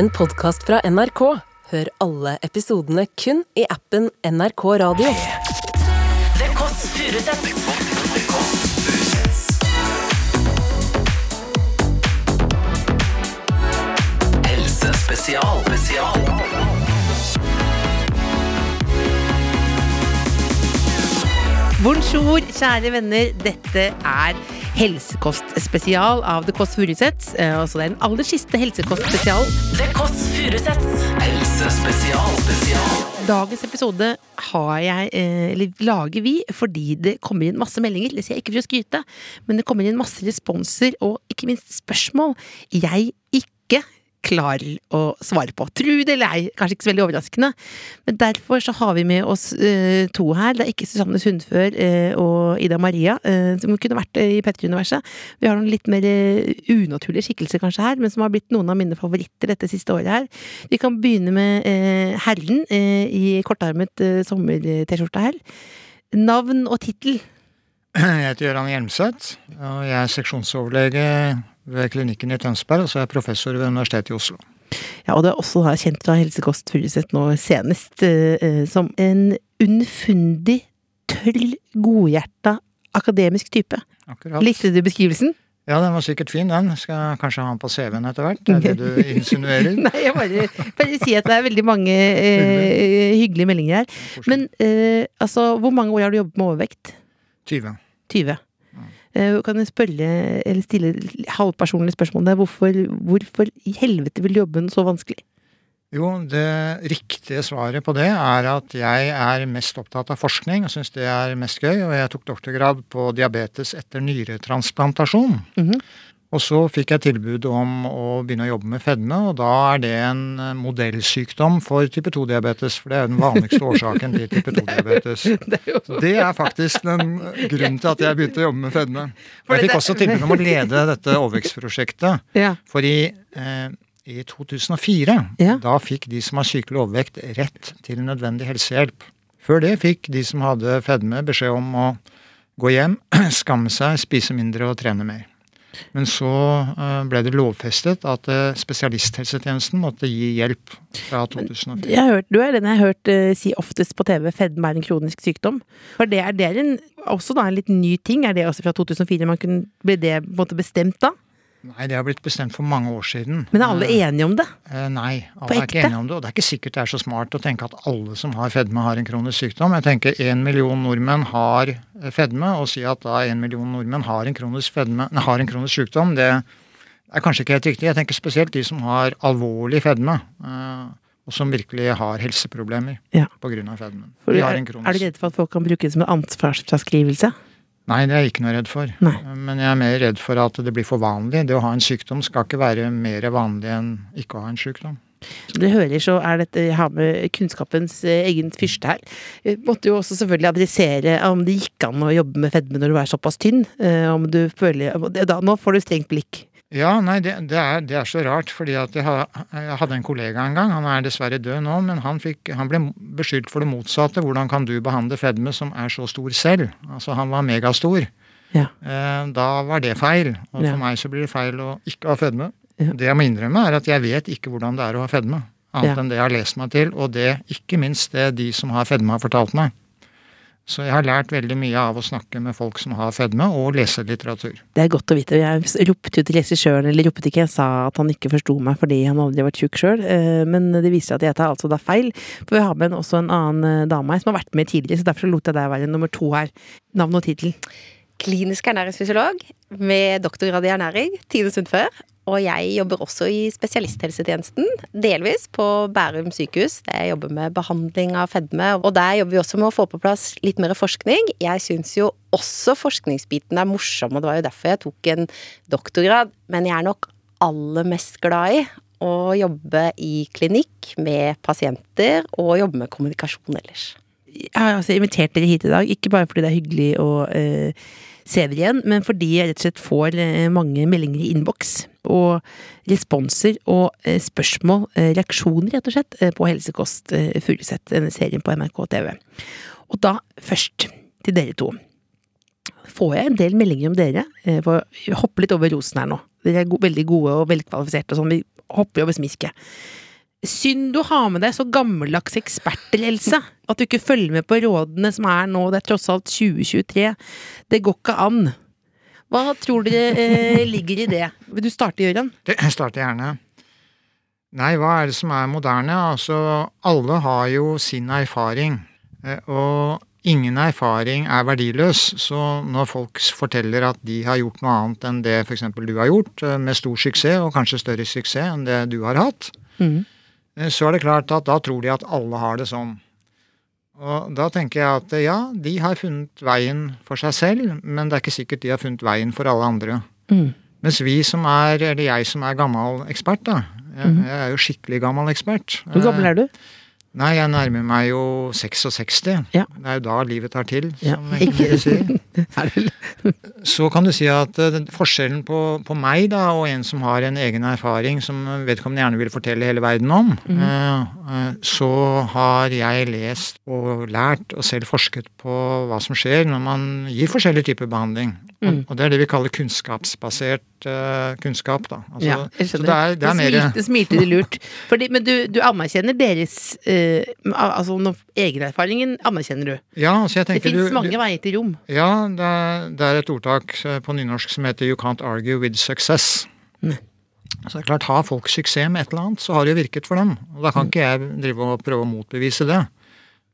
en podkast fra NRK. Hør alle episodene kun i appen NRK Radio. The Kåss Furuseths. Helsespesial. Spesial. Bonjour, kjære venner. Dette er Helsekostspesial av The Kåss Furuseths. Eh, og så er den aller siste Helsekostspesial. The Kåss Furuseths. Helsespesial. Spesial. Dagens episode har jeg, eh, eller lager vi, fordi det kommer inn masse meldinger. Det sier jeg ikke for å skryte, men det kommer inn masse responser og ikke minst spørsmål jeg ikke klarer å svare på. Tro det eller ei, kanskje ikke så veldig overraskende. Men derfor så har vi med oss eh, to her. Det er ikke Susanne Sundfør eh, og Ida Maria, eh, som kunne vært eh, i P3-universet. Vi har noen litt mer eh, unaturlige skikkelser kanskje her, men som har blitt noen av mine favoritter dette siste året her. Vi kan begynne med eh, herren i kortarmet sommer-T-skjorte her. Navn og tittel. Jeg heter Gøran Hjelmseth, og jeg er seksjonsoverlege ved klinikken i Tønsberg, og så er jeg professor ved Universitetet i Oslo. Ja, og det er også da kjent fra Helsekost Furuseth nå senest eh, eh, som en unnfundig, tøll, godhjerta akademisk type. Akkurat. Likte du beskrivelsen? Ja, den var sikkert fin, den. Skal jeg kanskje ha den på CV-en etter hvert? Det er det du insinuerer? Nei, jeg bare, bare sier at det er veldig mange eh, hyggelige meldinger her. Men eh, altså, hvor mange år har du jobbet med overvekt? 20. 20. Eh, kan jeg spørre, eller stille halvpersonlige spørsmål der, hvorfor, hvorfor i helvete vil jobben så vanskelig? Jo, det riktige svaret på det er at jeg er mest opptatt av forskning og syns det er mest gøy. Og jeg tok doktorgrad på diabetes etter nyretransplantasjon. Mhm. Og så fikk jeg tilbud om å begynne å jobbe med fedme, og da er det en eh, modellsykdom for type 2-diabetes. For det er jo den vanligste årsaken til type 2-diabetes. Det er faktisk den grunnen til at jeg begynte å jobbe med fedme. Og jeg fikk også tilbud om å lede dette overvekstprosjektet. For i, eh, i 2004, da fikk de som har sykelig overvekt rett til nødvendig helsehjelp. Før det fikk de som hadde fedme beskjed om å gå hjem, skamme seg, spise mindre og trene mer. Men så eh, ble det lovfestet at eh, spesialisthelsetjenesten måtte gi hjelp fra 2004. Jeg har hørt, du er den jeg har hørt eh, si oftest på TV fedme er en kronisk sykdom. For det er, det er en, også da en litt ny ting. Er det også fra 2004? Man kunne, ble det på en måte bestemt da? Nei, det har blitt bestemt for mange år siden. Men er alle enige om det? Eh, Nei, alle er ikke enige om det. Og det er ikke sikkert det er så smart å tenke at alle som har fedme, har en kronisk sykdom. Jeg tenker én million nordmenn har eh, fedme, og si at da en million nordmenn har en kronisk, fedme, nei, har en kronisk sykdom, det er kanskje ikke helt riktig. Jeg tenker spesielt de som har alvorlig fedme, eh, og som virkelig har helseproblemer Ja. pga. fedmen. De er, er du redd for at folk kan bruke det som en ansvarsfraskrivelse? Nei, det er jeg ikke noe redd for. Nei. Men jeg er mer redd for at det blir for vanlig. Det å ha en sykdom skal ikke være mer vanlig enn ikke å ha en sykdom. Som dere hører, så er dette jeg har med kunnskapens eh, egen fyrste her. Vi måtte jo også selvfølgelig adressere om det gikk an å jobbe med fedme når du er såpass tynn. eh, Om du føler da, Nå får du strengt blikk. Ja, nei, det, det, er, det er så rart, fordi at jeg, hadde en kollega en gang, han er dessverre død nå, men han, fikk, han ble beskyldt for det motsatte. Hvordan kan du behandle fedme som er så stor selv? Altså, han var megastor. Ja. Eh, da var det feil. Og Ja. for meg så blir det feil å ikke ha fedme. Ja. Det jeg må innrømme, er at jeg vet ikke hvordan det er å ha fedme. Annet enn det jeg har lest meg til, og det ikke minst det de som har fedme, har fortalt meg. Så jeg har lært veldig mye av å snakke med folk som har fedme, og lese litteratur. Det er godt å vite. Jeg ropte jo til regissøren, eller ropte ikke, jeg sa at han ikke forsto meg fordi han aldri har vært tjukk sjøl. Men det viser at jeg tar altså da feil. For vi har med også en annen eh, dame her som har vært med tidligere, så derfor lot jeg deg være nummer to her. Navn og tittel. klinisk ernæringsfysiolog med doktorgrad i ernæring, Tine Sundfør. Og jeg jobber også i spesialisthelsetjenesten, delvis på Bærum sykehus. Jeg jobber med behandling av fedme. Og der jobber vi også med å få på plass litt mer forskning. Jeg syns jo også forskningsbiten er morsom, og det var jo derfor jeg tok en doktorgrad. Men jeg er nok aller mest glad i å jobbe i klinikk med pasienter, og jobbe med kommunikasjon ellers. Jeg har altså invitert dere hit i dag, ikke bare fordi det er hyggelig å eh, igjen, men fordi jeg rett og slett får eh, mange meldinger i innboks. Og responser og eh, spørsmål, eh, reaksjoner rett og slett, på Helsekost Furuset, denne serien på NRK TV. Og da først til dere to. Får jeg en del meldinger om dere? Jeg hopper litt over rosen her nå. Dere er veldig gode og velkvalifiserte og sånn. Vi hopper over smisket. Synd du har med deg så gammeldags eksperter, Else. At du ikke følger med på rådene som er nå. Det er tross alt 2023. Det går ikke an. Hva tror dere eh, ligger i det? Vil du starte, Gøran? Jeg starter gjerne. Nei, hva er det som er moderne? Altså, alle har jo sin erfaring. eh, Og ingen erfaring er verdiløs. Så når folk forteller at de har gjort noe annet enn det f.eks. du har gjort, eh, med stor suksess, og kanskje større suksess enn det du har hatt, Mhm. Eh, så er det klart at da tror de at alle har det sånn. Og da tenker jeg at eh, ja, de har funnet veien for seg selv, men det er ikke sikkert de har funnet veien for alle andre. Mm. Mens vi som er, eller jeg som er gammel ekspert, da. Jeg, jeg er jo skikkelig gammel ekspert. Hvor gammel er du? Nei, jeg nærmer meg jo 66. Ja. Det er jo da livet tar til, Ja, som enkelte sier. Er Så kan du si at eh, forskjellen på, på meg da, og en som har en egen erfaring som vedkommende gjerne vil fortelle hele verden om, mm. så har jeg lest og lært og selv forsket på hva som skjer når man gir forskjellige typer behandling. Mm. Og, det er det vi kaller kunnskapsbasert uh, kunnskap. Da. Altså, ja, jeg skjønner. det er, det er mer smilte, smilte lurt. Fordi, men du, du anerkjenner deres eh, al- Altså no, egenerfaringen anerkjenner du. Ja, altså jeg Det tenker fins du, mange veier til rom. Ja, det er, det er et ordtak eh, på nynorsk som heter 'you can't argue with success'. Mm. Så det er klart, Har folk suksess med et eller annet, så har det jo virket for dem. Og Da kan ikke jeg drive og prøve å motbevise det.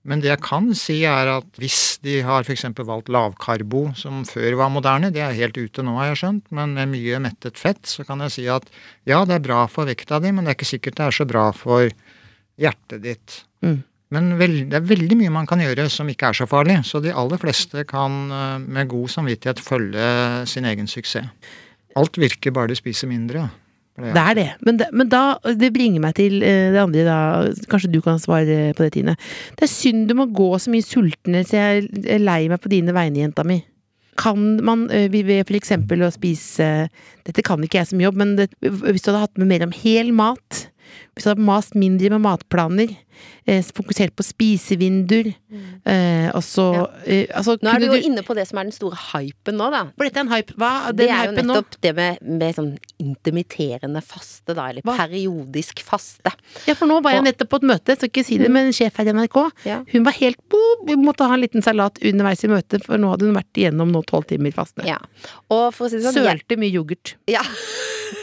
Men det jeg kan si, er at hvis de har f.eks. valgt lavkarbo, som før var moderne, det er helt ute nå, har jeg skjønt, men med mye mettet fett, så kan jeg si at ja, det er bra for vekta di, men det er ikke sikkert det er så bra for hjertet ditt. Mm. Men veld, det er veldig mye man kan gjøre som ikke er så farlig, så de aller fleste kan eh, med god samvittighet følge sin egen suksess. Alt virker bare du spiser mindre. Det er det. Men, det. men da, det bringer meg til eh, det andre, da. Kanskje du kan svare på det, Tine. Det er synd du må gå så mye sulten, så jeg er lei meg på dine vegne, jenta mi. Kan man eh, ved eksempel å spise Dette kan ikke jeg som jobb, men det, hvis du hadde hatt med mer om hel mat Du mast mindre med matplaner, eh, fokusert på spisevinduer, eh, og så Ja. eh, altså, Nå er du jo inne på det som er den store hypen nå, da. For dette er en hype. Hva? Det er jo nettopp nå? det med, med sånn intermitterende faste, da, eller Hva? periodisk faste. Ja, for nå var jeg Og- nettopp på et møte, skal ikke si det, med en sjef her i NRK. Ja. Hun var helt boom, vi måtte ha en liten salat underveis i møtet, for nå hadde hun vært igjennom nå tolv timer faste. Ja. Og for å si det sånn, Sølte mye yoghurt. ja.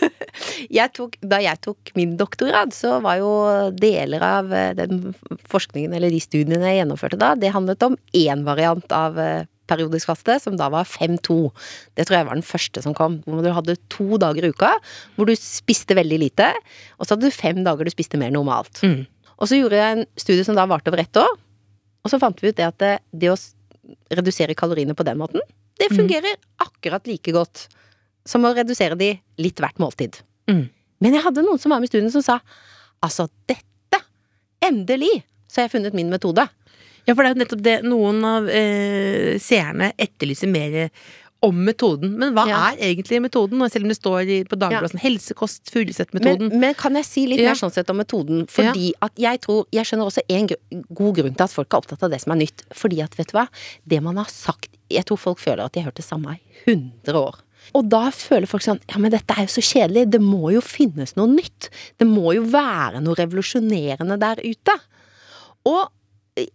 jeg tok, da jeg tok min doktorgrad, så var jo deler av eh, den forskningen, eller de studiene jeg gjennomførte da, det handlet om én variant av eh, periodisk faste, som da var 5-2. Det tror jeg var den første som kom. Hvor du hadde to dager i uka hvor du spiste veldig lite, og så hadde du fem dager du spiste mer normalt. Mm. Og så gjorde jeg en studie som da varte over ett år, og så fant vi ut det at det, det å redusere kaloriene på den måten, det fungerer akkurat like godt som å redusere de litt hvert måltid. Mm. Men jeg hadde noen som var med i studien som sa altså dette, endelig, så har jeg funnet min metode. Ja, for det er jo nettopp det noen av eh, seerne etterlyser mer om metoden. Men hva Ja. er egentlig metoden, selv om det står på Dagbladet ja. helsekost, Men, Furuset-metoden? men kan jeg si litt Ja. mer sånn sett om metoden? Fordi at jeg tror Jeg skjønner også en god grunn til at folk er opptatt av det som er nytt. Fordi at, vet du hva, det man har sagt Jeg tror folk føler at de har hørt det samme i 100 år. Og da føler folk sånn Ja, men dette er jo så kjedelig. Det må jo finnes noe nytt. Det må jo være noe revolusjonerende der ute. Og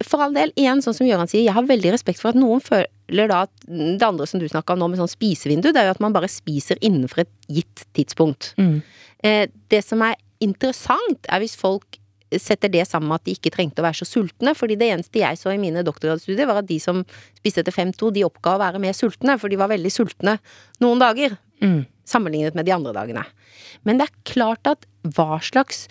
for all del, igjen, sånn som Gøran sier, jeg har veldig respekt for at noen føler da at det andre som du snakka om nå med sånn spisevindu, det er jo at man bare spiser innenfor et gitt tidspunkt. Mm. Eh, det som er interessant, er hvis folk setter det sammen med at de ikke trengte å være så sultne. fordi det eneste jeg så i mine doktorgradsstudier, var at de som spiste etter 5-2, de oppga å være mer sultne, for de var veldig sultne noen dager. Mm. Sammenlignet med de andre dagene. Men det er klart at hva slags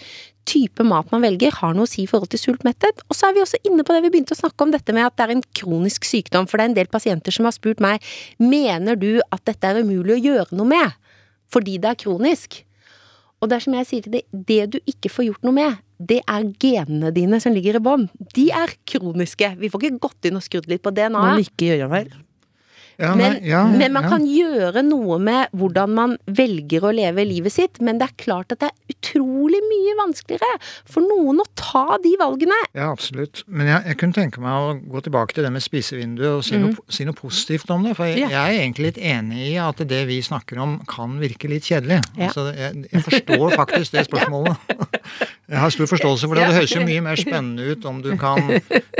type mat man velger, har noe å si i forhold til sult-metthet. Og så er vi også inne på det vi begynte å snakke om, dette med at det er en kronisk sykdom. For det er en del pasienter som har spurt meg mener du at dette er umulig å gjøre noe med fordi det er kronisk. Og det er som jeg sier til deg, det du ikke får gjort noe med, det er genene dine som ligger i bånn. De er kroniske. Vi får ikke gått inn og skrudd litt på DNA-et. Må ikke gjøre her. Ja, Men, ja, men man kan gjøre noe med hvordan man velger å leve livet sitt. Men det er klart at det er utrolig mye vanskeligere for noen å ta de valgene. Ja, absolutt. Men jeg, jeg kunne tenke meg å gå tilbake til det med spisevinduet og si, noe, si noe positivt om det. For jeg, jeg er egentlig litt enig i at det vi snakker om kan virke litt kjedelig. Altså, jeg, jeg forstår faktisk det spørsmålet. Jeg har stor forståelse for det. Det høres jo mye mer spennende ut om du kan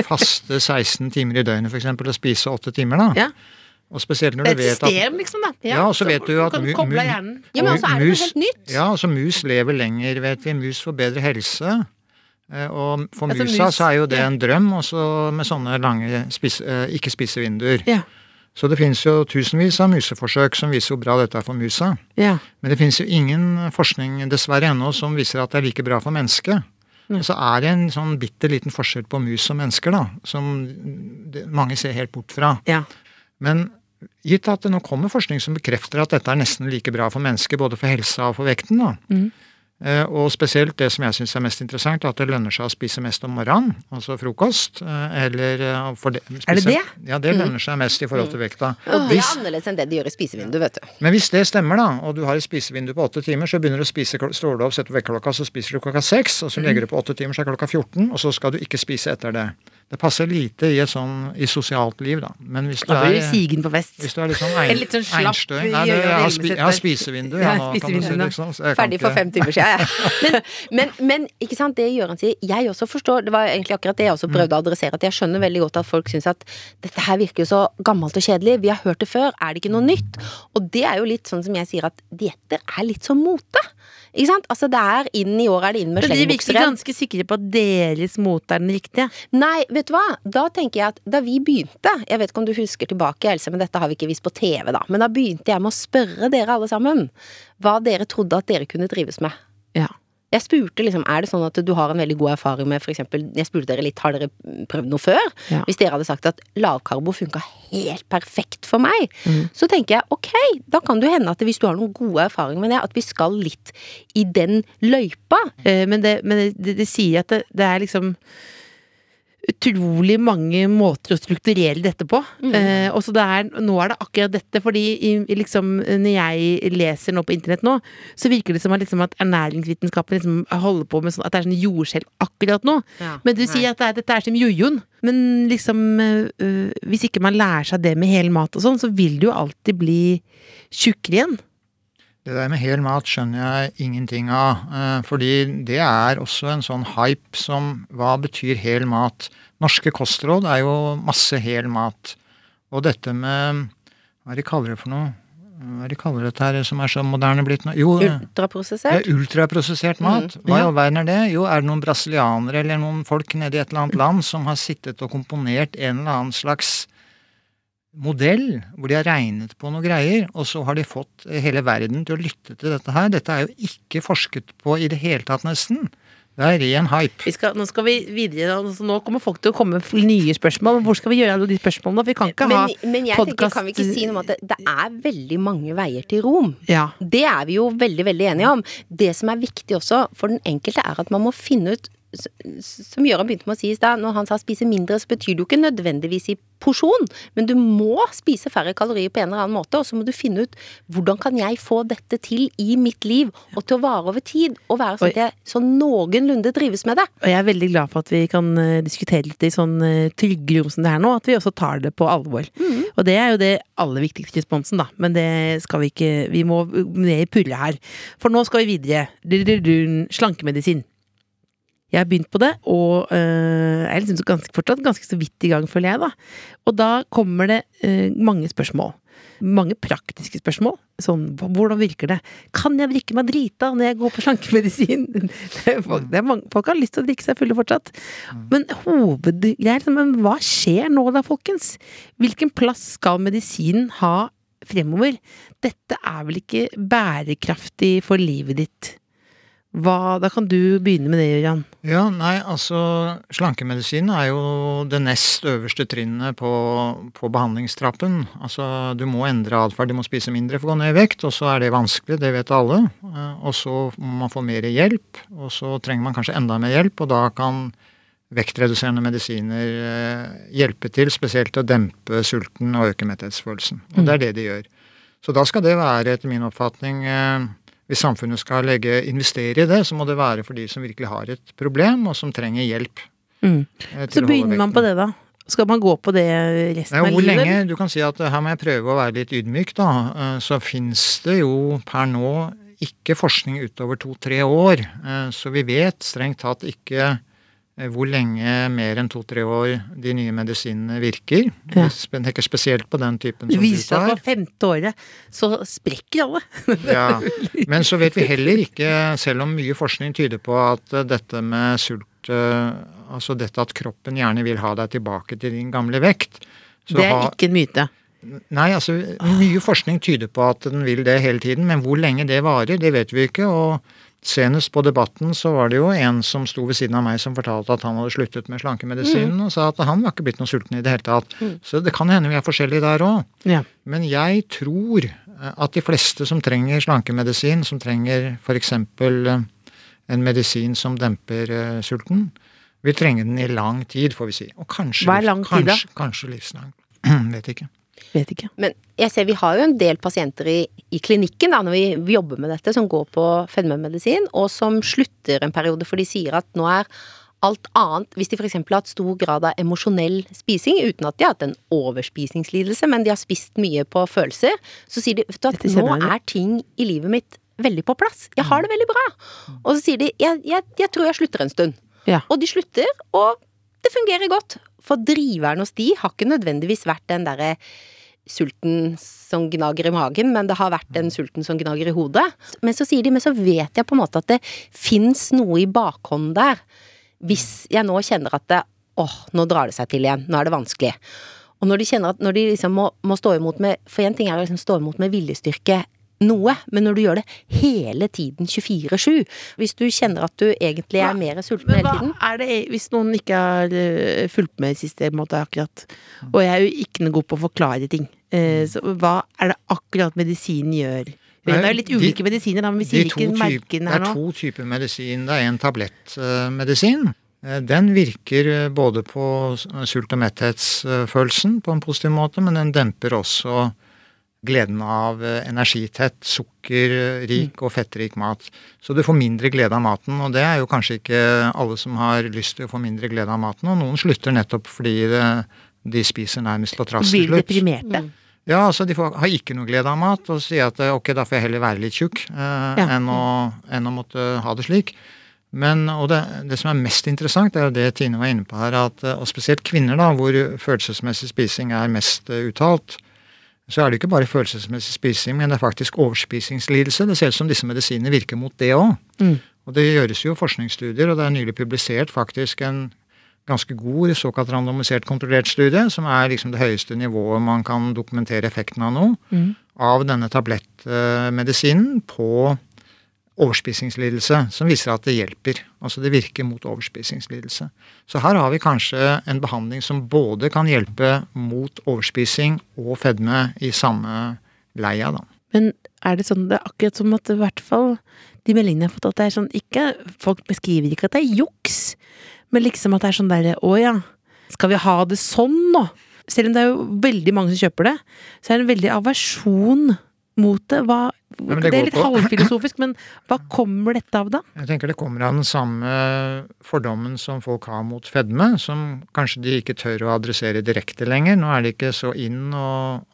faste 16 timer i døgnet f.eks. og spise 8 timer, da. Ja. Og spesielt når Det du er et vet at system, liksom, da. Ja, og så vet du jo at mu- mu- Ja, men også er det Mus- helt nytt. Ja, altså mus lever lenger, vet vi. Mus får bedre helse. Eh, Og for Altså, musa mus- så er jo det ja. en drøm, også med sånne lange spis, eh, ikke-spisevinduer. Ja. Så det finnes jo tusenvis av museforsøk som viser hvor bra dette er for musa. Ja. Men det finnes jo ingen forskning dessverre ennå som viser at det er like bra for mennesket. Mm. så er det en sånn bitte liten forskjell på mus og mennesker, da, som mange ser helt bort fra. ja. Men gitt at det nå kommer forskning som bekrefter at dette er nesten like bra for mennesker, både for helsa og for vekten, da. Mm. Eh, og spesielt det som jeg syns er mest interessant, er at det lønner seg å spise mest om morgenen, altså frokost. eh, Eller eh, for det, Er det det? Ja, det lønner seg mest i forhold til vekta. Og det er annerledes enn det de gjør i spisevinduet, vet du. men hvis det stemmer, da, og du har et spisevindu på åtte timer, så begynner du å spise, står du opp, setter vekkerklokka, så spiser du klokka seks, og så legger du på åtte timer, så er klokka 14, og så skal du ikke spise etter det. Det passer lite i et sånn i sosialt liv, da. Men hvis du Da blir du er sigen på fest. hvis du er litt sånn ein, litt sånn slapp einstøing Nei, det, jeg, har spi, jeg har spisevindu, Ja, nå, kan du si liksom, Ferdig for fem timer siden. ja. Men, men ikke sant, det Gøran sier, jeg også forstår Det var egentlig akkurat det jeg også prøvde å adressere. At jeg skjønner veldig godt at folk syns at dette her virker jo så gammelt og kjedelig. Vi har hørt det før, er det ikke noe nytt? Og det er jo litt sånn som jeg sier at dietter er litt som mote. Ikke sant? Altså det er inn i år er det inn med Men de virker ganske sikre på at deres mote er den riktige. Nei, vet du hva? Da tenker jeg at da vi begynte Jeg vet ikke om du husker tilbake, Else, men dette har vi ikke vist på TV, da. Men da begynte jeg med å spørre dere alle sammen hva dere trodde at dere kunne drives med. Ja. Jeg spurte liksom, er det sånn at du har en veldig god erfaring med eksempel, Jeg spurte dere litt, har dere prøvd noe før? Ja. Hvis dere hadde sagt at lavkarbo funka helt perfekt for meg, Mm. så tenker jeg ok, da kan det hende at hvis du har noen gode erfaringer med det, at vi skal litt i den løypa. Eh, Men det, men det, det, det sier at det, det er liksom utrolig mange måter å strukturere dette på. Eh, og så det er, nå er det akkurat dette, fordi i, liksom, når jeg leser nå på internett nå, så virker det som at, liksom, at ernæringsvitenskapen liksom holder på med sånn, at det er sånn jordskjelv akkurat nå. Ja, Men du sier at det er, dette er som jojoen. Men liksom, øh, hvis ikke man lærer seg det med hel mat og sånn, så vil du jo alltid bli tjukkere igjen. Det der med hel mat skjønner jeg ingenting av. eh, Fordi det er også en sånn hype som Hva betyr hel mat? Norske kostråd er jo masse hel mat. Og dette med Hva er det de kaller det for noe? Hva er det de kaller dette her som er så moderne blitt nå? Jo, eh, Ultraprosessert. ja, ultraprosessert mat. Hva i all verden er det? Jo, er det noen brasilianere eller noen folk nede i et eller annet land som har sittet og komponert en eller annen slags modell, hvor de har regnet på noen greier, og så har de fått hele verden til å lytte til dette her. Dette er jo ikke forsket på i det hele tatt, nesten. Det er ren hype. Vi skal, nå skal vi videre, altså nå kommer folk til å komme med nye spørsmål. Hvor skal vi gjøre alle de spørsmålene? Vi kan ikke ha Men, men jeg tenker, kan vi ikke si noe om at det, det er veldig mange veier til Rom? Ja. Det er vi jo veldig, veldig enige om. Det som er viktig også for den enkelte, er at man må finne ut som Gøran begynte med å si i stad, når han sa spise mindre, så betyr det jo ikke nødvendigvis i porsjon, men du må spise færre kalorier på en eller annen måte, og så må du finne ut hvordan kan jeg få dette til i mitt liv, og til å vare over tid, og være sånn at jeg sånn noenlunde trives med det. Og jeg er veldig glad for at vi kan eh, diskutere litt i sånn eh, trygge rom som det er nå, at vi også tar det på alvor. Og det er jo det aller viktigste responsen, da. Men det skal vi ikke Vi må ned i purre her. For nå skal vi videre. Slankemedisin. Jeg har begynt på det, og øh, er liksom så ganske, fortsatt ganske så vidt i gang, føler jeg, da. Og da kommer det øh, mange spørsmål. Mange praktiske spørsmål. Sånn, hvordan virker det? Kan jeg drikke meg drita når jeg går på slankemedisin? Folk, mange, folk har lyst til å drikke seg fulle fortsatt. Men hovedgreia er liksom, men hva skjer nå da, folkens? Hvilken plass skal medisinen ha fremover? Dette er vel ikke bærekraftig for livet ditt? Hva, da kan du begynne med det, Jørgen. Ja, nei, altså Slankemedisin er jo det nest øverste trinnet på, på behandlingstrappen. Altså, du må endre atferd, du må spise mindre for å gå ned i vekt, og så er det vanskelig, det vet alle. Eh, Og så må man få mer hjelp, og så trenger man kanskje enda mer hjelp, og da kan vektreduserende medisiner eh, hjelpe til, spesielt å dempe sulten og øke metthetsfølelsen. Og det er det de gjør. Så da skal det være, etter min oppfatning, eh, hvis samfunnet skal legge, investere i det, så må det være for de som virkelig har et problem, og som trenger hjelp. Mm. eh, Så begynner man på det, da. Skal man gå på det resten Nei, av livet? lenge, Du kan si at eh, her må jeg prøve å være litt ydmyk, da. Eh, Så fins det jo per nå ikke forskning utover to-tre år. Så vi vet strengt tatt ikke hvor lenge mer enn to-tre år de nye medisinene virker. Ja. Jeg tenker spesielt på den typen Det som du viser seg at på femte året så sprekker alle. Ja, Men så vet vi heller ikke, selv om mye forskning tyder på at eh, dette med sult eh, Altså dette at kroppen gjerne vil ha deg tilbake til din gamle vekt. så Det er ha- ikke en myte. Nei, altså mye forskning tyder på at den vil det hele tiden, men hvor lenge det varer, det vet vi ikke. Og senest på Debatten så var det jo en som sto ved siden av meg som fortalte at han hadde sluttet med slankemedisinen, og sa at han var ikke blitt noe sulten i det hele tatt. Så det kan hende vi er forskjellige der òg. Ja. Men jeg tror eh, at de fleste som trenger slankemedisin, som trenger f.eks. en medisin som demper eh, sulten, vil trenge den i lang tid, får vi si. Og kanskje, Hva er lang tid, da? kanskje, kanskje livslang. Vet ikke. Vet ikke. Men jeg ser vi har jo en del pasienter i, i klinikken da, når vi, jobber med dette, som går på fedmemedisin, og som slutter en periode, for de sier at nå er alt annet Hvis de f.eks. har hatt stor grad av emosjonell spising, uten at de har hatt en overspisingslidelse, men de har spist mye på følelser, så sier de at nå er ting i livet mitt veldig på plass. Jeg har det veldig bra. Og så sier de jeg, jeg, jeg tror jeg slutter en stund. Ja. Og de slutter, og det fungerer godt. For driveren hos de har ikke nødvendigvis vært den derre sulten som gnager i magen, men det har vært den sulten som gnager i hodet. Men så sier de, men så vet jeg på en måte at det fins noe i bakhånden der. Hvis jeg nå kjenner at det, åh, nå drar det seg til igjen, nå er det vanskelig. Og når de kjenner at når de liksom må, må stå imot med For én ting er å liksom stå imot med viljestyrke noe, men når du gjør det hele tiden 24-7 Hvis du kjenner at du egentlig er mer sulten Men hele hva tiden er det hvis noen ikke har eh, fulgt med i siste måte akkurat, og jeg er jo ikke noe god på å forklare ting, eh, så hva er det akkurat medisinen gjør? Det er litt de- ulike medisiner, da, men vi sier ikke merkene her Det er to typer medisin. Det er en tablettmedisin. Den virker eh, både på sult- og metthetsfølelsen på en positiv måte, men den demper også gleden av eh, energitett, sukkerrik og fettrik mat. Så du får mindre glede av maten, og det er jo kanskje ikke alle som har lyst til å få mindre glede av maten, og noen slutter nettopp fordi det, de spiser nærmest på trass til Blir slutt. deprimerte. Ja, altså de får, har ikke noe glede av mat og sier at eh, ok, da får jeg heller være litt tjukk eh, Ja. enn, å, enn å måtte ha det slik. Men, og det, det som er mest interessant, er jo det Tine var inne på her, at, eh, og spesielt kvinner, da, hvor følelsesmessig spising er mest eh, uttalt, så er det ikke bare følelsesmessig spising, men det er faktisk overspisingslidelse. Det ser ut som disse medisinene virker mot det òg. Mm. Og det gjøres jo forskningsstudier, og det er nylig publisert faktisk en ganske god såkalt randomisert kontrollert studie, som er liksom det høyeste nivået man kan dokumentere effekten av noe, Mm. av denne tablettmedisinen på overspisingslidelse, som viser at det hjelper. Altså det virker mot overspisingslidelse. Så her har vi kanskje en behandling som både kan hjelpe mot overspising og fedme i samme leia, da. Men er det sånn, det er akkurat som at i hvert fall de meldingene jeg har fått, at det er sånn ikke Folk beskriver ikke at det er juks, men liksom at det er sånn derre Å ja, skal vi ha det sånn nå? Selv om det er jo veldig mange som kjøper det, så er det en veldig aversjon mot det. Hva, det, det er litt på- halvfilosofisk, men hva kommer dette av da? Jeg tenker det kommer av den samme fordommen som folk har mot fedme, som kanskje de ikke tør å adressere direkte lenger. Nå er det ikke så inn å,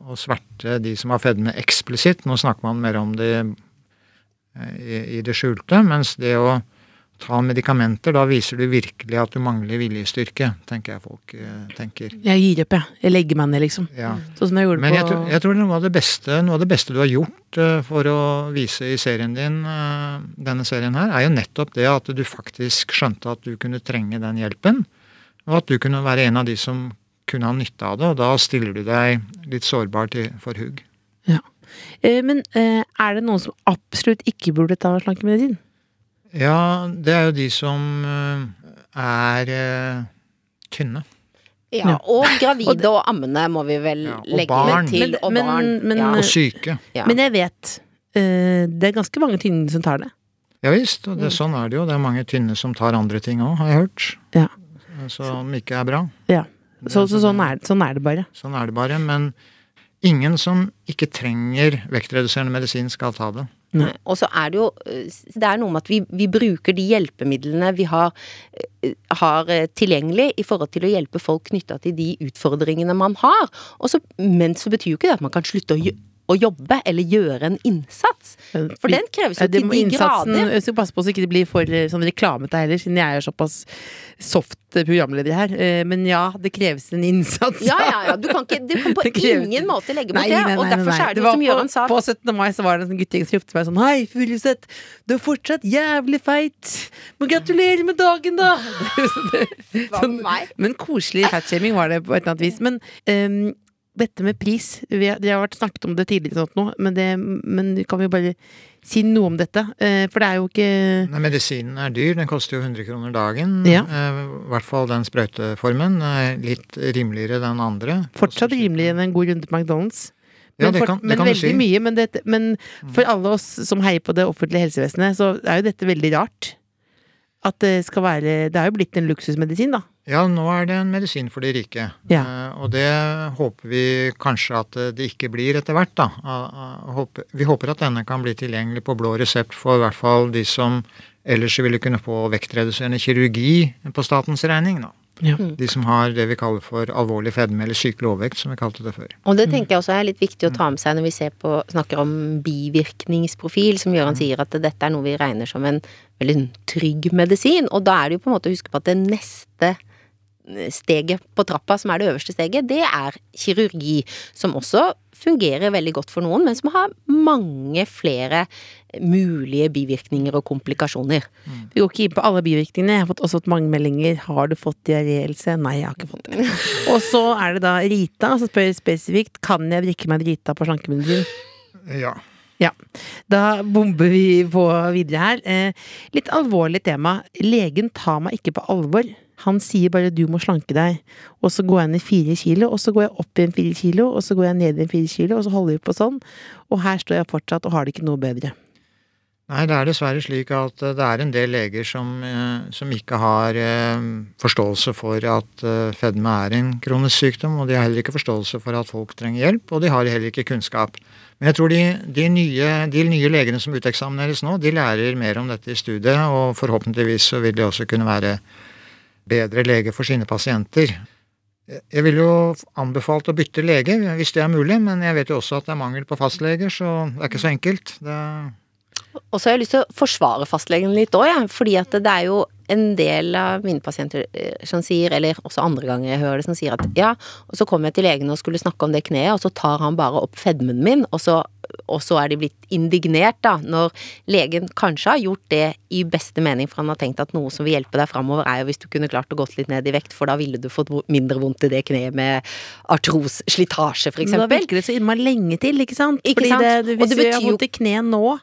å sverte de som har fedme eksplisitt. Nå snakker man mer om det eh, i, i det skjulte. Mens det å ta medikamenter, da viser du virkelig at du mangler viljestyrke, tenker jeg folk eh, tenker. Jeg gir opp, jeg. Jeg legger meg ned, liksom. Ja. Sånn som jeg gjorde Men jeg, på Men jeg tror noe av det beste, noe av det beste du har gjort eh, for å vise i serien din, eh, denne serien her, er jo nettopp det at du faktisk skjønte at du kunne trenge den hjelpen. Og at du kunne være en av de som kunne ha nytte av det, og da stiller du deg litt sårbar til, for hugg. Ja. Men er det noen som absolutt ikke burde ta slankemedisin? Ja, det er jo de som eh, er eh, tynne. Ja, og gravide og ammende må vi vel Ja, legge barn. til. Og men- barn. men- ja. Og syke. Ja. Men jeg vet eh, det er ganske mange tynne som tar det. Ja visst, og det, sånn er det jo. Det er mange tynne som tar andre ting òg, har jeg hørt. Ja. som ikke er bra. Ja. Så, så sånn, er, sånn er det bare. Sånn er det bare. Men ingen som ikke trenger vektreduserende medisin, skal ta det. Og så er det jo eh, Det er noe med at vi, vi bruker de hjelpemidlene vi har, eh, har eh, tilgjengelig i forhold til å hjelpe folk knytta til de utfordringene man har. Og så, men så betyr jo ikke det at man kan slutte å, gjø- å jobbe eller gjøre en innsats. For den kreves jo Ja, til de innsatsen- grader. Jeg skal passe på så ikke det blir for eh, sånn reklamete heller, siden jeg er såpass soft eh, programleder her. Eh, Men ja, det kreves en innsats. Ja, ja, ja. Du kan, ikke, du kan på kreves- ingen måte legge bort Nei, det. nei, Og derfor nei. er det jo som Gøran sa På 17. mai så var det en sånn guttegjeng som ropte meg sånn Hei, Furuseth, du er fortsatt jævlig feit. Men gratulerer med dagen, da! sånn? Men koselig fatshaming var det på et eller annet vis. Men ehm, dette med pris Vi har, Det har vært snakket om det tidligere, nå, men, det, men kan vi bare si noe om dette? Eh, for det er jo ikke Nei, medisinen er dyr. Den koster jo 100 kroner dagen. Ja. Eh, I hvert fall den sprøyteformen. er Litt rimeligere enn andre. fortsatt rimeligere enn en god runde på McDonald's. Ja, Men, det for, kan- det men kan du veldig si. Mm. mye. Men, det, men for alle oss som heier på det offentlige helsevesenet, så er jo dette veldig rart. At det skal være Det er jo blitt en luksusmedisin, da. Ja, nå er det en medisin for de rike. Ja. Eh, og det håper vi kanskje at eh, det ikke blir etter hvert, da. Vi håper at denne kan bli tilgjengelig på blå resept for i hvert fall de som ellers ville kunne få vektreduserende kirurgi på statens regning, da. Ja. De som har det vi kaller for alvorlig fedme, eller sykelig overvekt, som vi kalte det før. Og det tenker jeg også er litt viktig å ta med seg når vi ser på, snakker om bivirkningsprofil, som Gøran sier at dette er noe vi regner som en veldig trygg medisin. Og da er det jo på en måte å huske på at det neste steget på trappa, som er det øverste steget, det er kirurgi. Som også fungerer veldig godt for noen, men som har mange flere mulige bivirkninger og komplikasjoner. Vi går ikke inn på alle bivirkningene. Jeg har fått, også fått mange meldinger. Har du fått diarélse? Nei, jeg har ikke fått det. Og så er det da Rita som spør spesifikt Kan jeg drikke meg Rita på slankemedisin. Ja. Ja. Da bomber vi på videre her. Eh, litt alvorlig tema. Legen tar meg ikke på alvor. Han sier bare 'du må slanke deg', og så går jeg ned fire kilo, og så går jeg opp igjen fire kilo, og så går jeg ned igjen fire kilo, og så holder vi på sånn. Og her står jeg fortsatt og har det ikke noe bedre. Nei, det er dessverre slik at eh, det er en del leger som, eh, som ikke har eh, forståelse for at fedme er en kronisk sykdom, og de har heller ikke forståelse for at folk trenger hjelp, og de har heller ikke kunnskap. Men jeg tror de, de, nye, de nye legene som uteksamineres nå, de lærer mer om dette i studiet, og forhåpentligvis så vil de også kunne være bedre lege for sine pasienter. Jeg ville jo anbefalt å bytte lege hvis det er mulig, men jeg vet jo også at det er mangel på fastleger, så det er ikke så enkelt. Det Og så har jeg lyst til å forsvare fastlegen litt òg, ja. Fordi at det er jo en del av mine pasienter eh, som sier, eller også andre ganger jeg hører det, som sier at ja, og så kommer jeg til legen og skulle snakke om det kneet, og så tar han bare opp fedmen min, og så, og så er de blitt indignert, da, når legen kanskje har gjort det i beste mening, for han har tenkt at noe som vil hjelpe deg framover, er jo hvis du kunne klart å gått litt ned i vekt, for da ville du fått mindre vondt i det kneet med artros, slitasje, for Men da eksempel. virker det så innmari lenge til, ikke sant? Ikke Fordi sant? Det, Og hvis det du har betyr jo- vondt i kneet nå,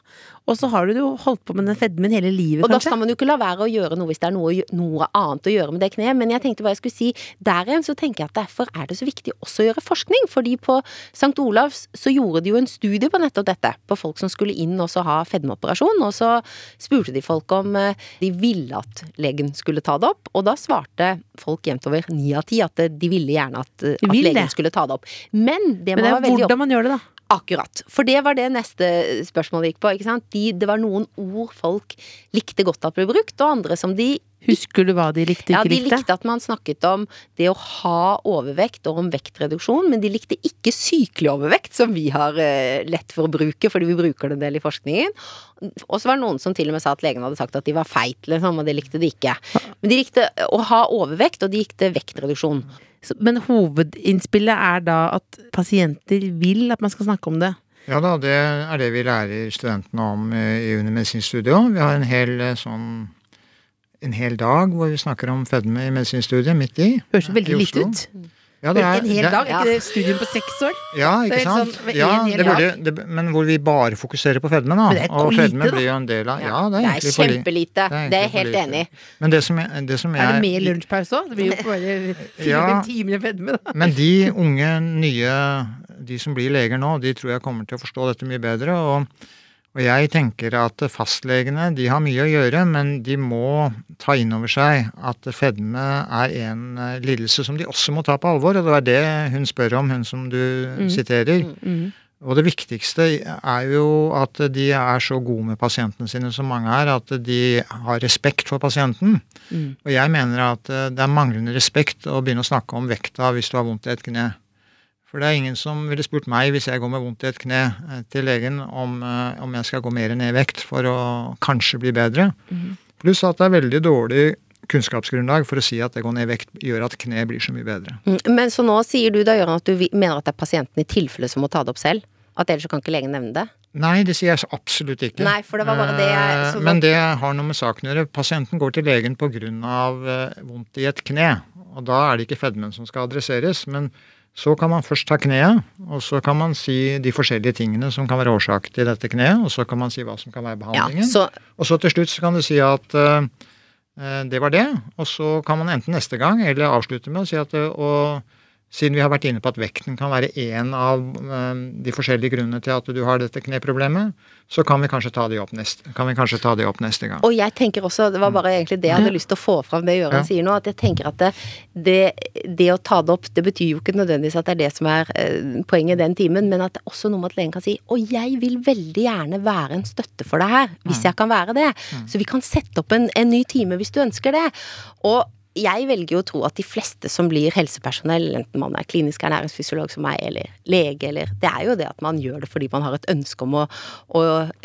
og så har du jo holdt på med den fedmen hele livet, Og da skal man jo ikke la være å gjøre noe hvis det er noe, noe annet å gjøre med det kneet. Men jeg tenkte hva jeg skulle si. Der igjen så tenker jeg at derfor er det så viktig også å gjøre forskning. Fordi på St. Olavs så gjorde de jo en studie på nettopp dette. På folk som skulle inn og så ha fedmeoperasjon. Og så spurte de folk om eh, de ville at legen skulle ta det opp. Og da svarte folk jevnt over ni av ti at eh, de ville gjerne at, eh, at legen skulle ta det opp. Men det Men det er være hvordan opp man gjør det, da. Akkurat. For det var det neste spørsmålet gikk på. ikke sant? De, det var noen ord folk likte godt at ble brukt, og andre som de Husker du hva de likte ja, de likte? likte at man snakket om det å ha overvekt og om vektreduksjon, men de likte ikke sykelig overvekt, som vi har eh, lett for å bruke, fordi vi bruker det en del i forskningen. Og så var det noen som til og med sa at legen hadde sagt at de var feit, liksom, og det likte de ikke. Men de likte å ha overvekt, og de likte vektreduksjon. Så- Men hovedinnspillet er da at pasienter vil at man skal snakke om det. Ja da, det er det vi lærer studentene om eh, i undermedisinstudiet òg. Vi har en hel eh, sånn en hel dag hvor vi snakker om fedme i medisinstudiet midt i. Høres veldig lite ut. Ja, det er, en hel det, dag, er ikke det studium på seks år? Ja, ikke sant? sånn, Ja, det burde, det, men hvor vi bare fokuserer på fedme, da. Men det er og fedme blir jo en del av Ja, det er det er kjempelite. det er Det er jeg helt enig i. Men det som jeg, det som jeg Er det mer lunsjpause òg? Det blir jo bare fire Ja. timer fedme, da. Men de unge, nye, de som blir leger nå, de tror jeg kommer til å forstå dette mye bedre. Og, Og jeg tenker at fastlegene de har mye å gjøre, men de må ta inn over seg at fedme er en eh, lidelse som de også må ta på alvor. Og det var det hun spør om, hun som du siterer. Og det viktigste er jo at de er så gode med pasientene sine som mange er, at de har respekt for pasienten. Og jeg mener at eh, det er manglende respekt å begynne å snakke om vekta hvis du har vondt i et kne. For det er ingen som ville spurt meg hvis jeg går med vondt i et kne eh, til legen om, eh, om jeg skal gå mer ned i vekt for å kanskje bli bedre. Pluss at det er veldig dårlig kunnskapsgrunnlag for å si at det går ned i vekt gjør at kne blir så mye bedre. Mm, Men så nå sier du da, Jørgen, at du mener at det er pasienten i tilfelle som må ta det opp selv? At ellers kan ikke legen nevne det? Nei, det sier jeg absolutt ikke. Nei, for det var bare det jeg- Eh, så Men det har noe med saken å gjøre. Pasienten går til legen pga. Vondt i et kne. Og da er det ikke fedmen som skal adresseres. Men så kan man først ta kneet, og så kan man si de forskjellige tingene som kan være årsak til dette kneet, og så kan man si hva som kan være Ja, behandlingen. så Og så til slutt så kan du si at eh, det var det, og så kan man enten neste gang eller avslutte med å si at uh, og siden vi har vært inne på at vekten kan være én av eh, de forskjellige grunnene til at du har dette kneproblemet, så kan vi kanskje ta det opp neste, kan vi kanskje ta det opp neste gang. Og jeg tenker også, det var bare egentlig det jeg hadde lyst til å få fram det Gøran Ja. sier nå, at jeg tenker at det, det, det å ta det opp, det betyr jo ikke nødvendigvis at det er det som er eh, poenget den timen, men at det er også noe med at legen kan si og jeg vil veldig gjerne være en støtte for deg her, hvis jeg kan være det. Så vi kan sette opp en, en ny time hvis du ønsker det. Og jeg velger jo å tro at de fleste som blir helsepersonell, enten man er klinisk ernæringsfysiolog som meg, eller lege, eller Det er jo det at man gjør det fordi man har et ønske om å, å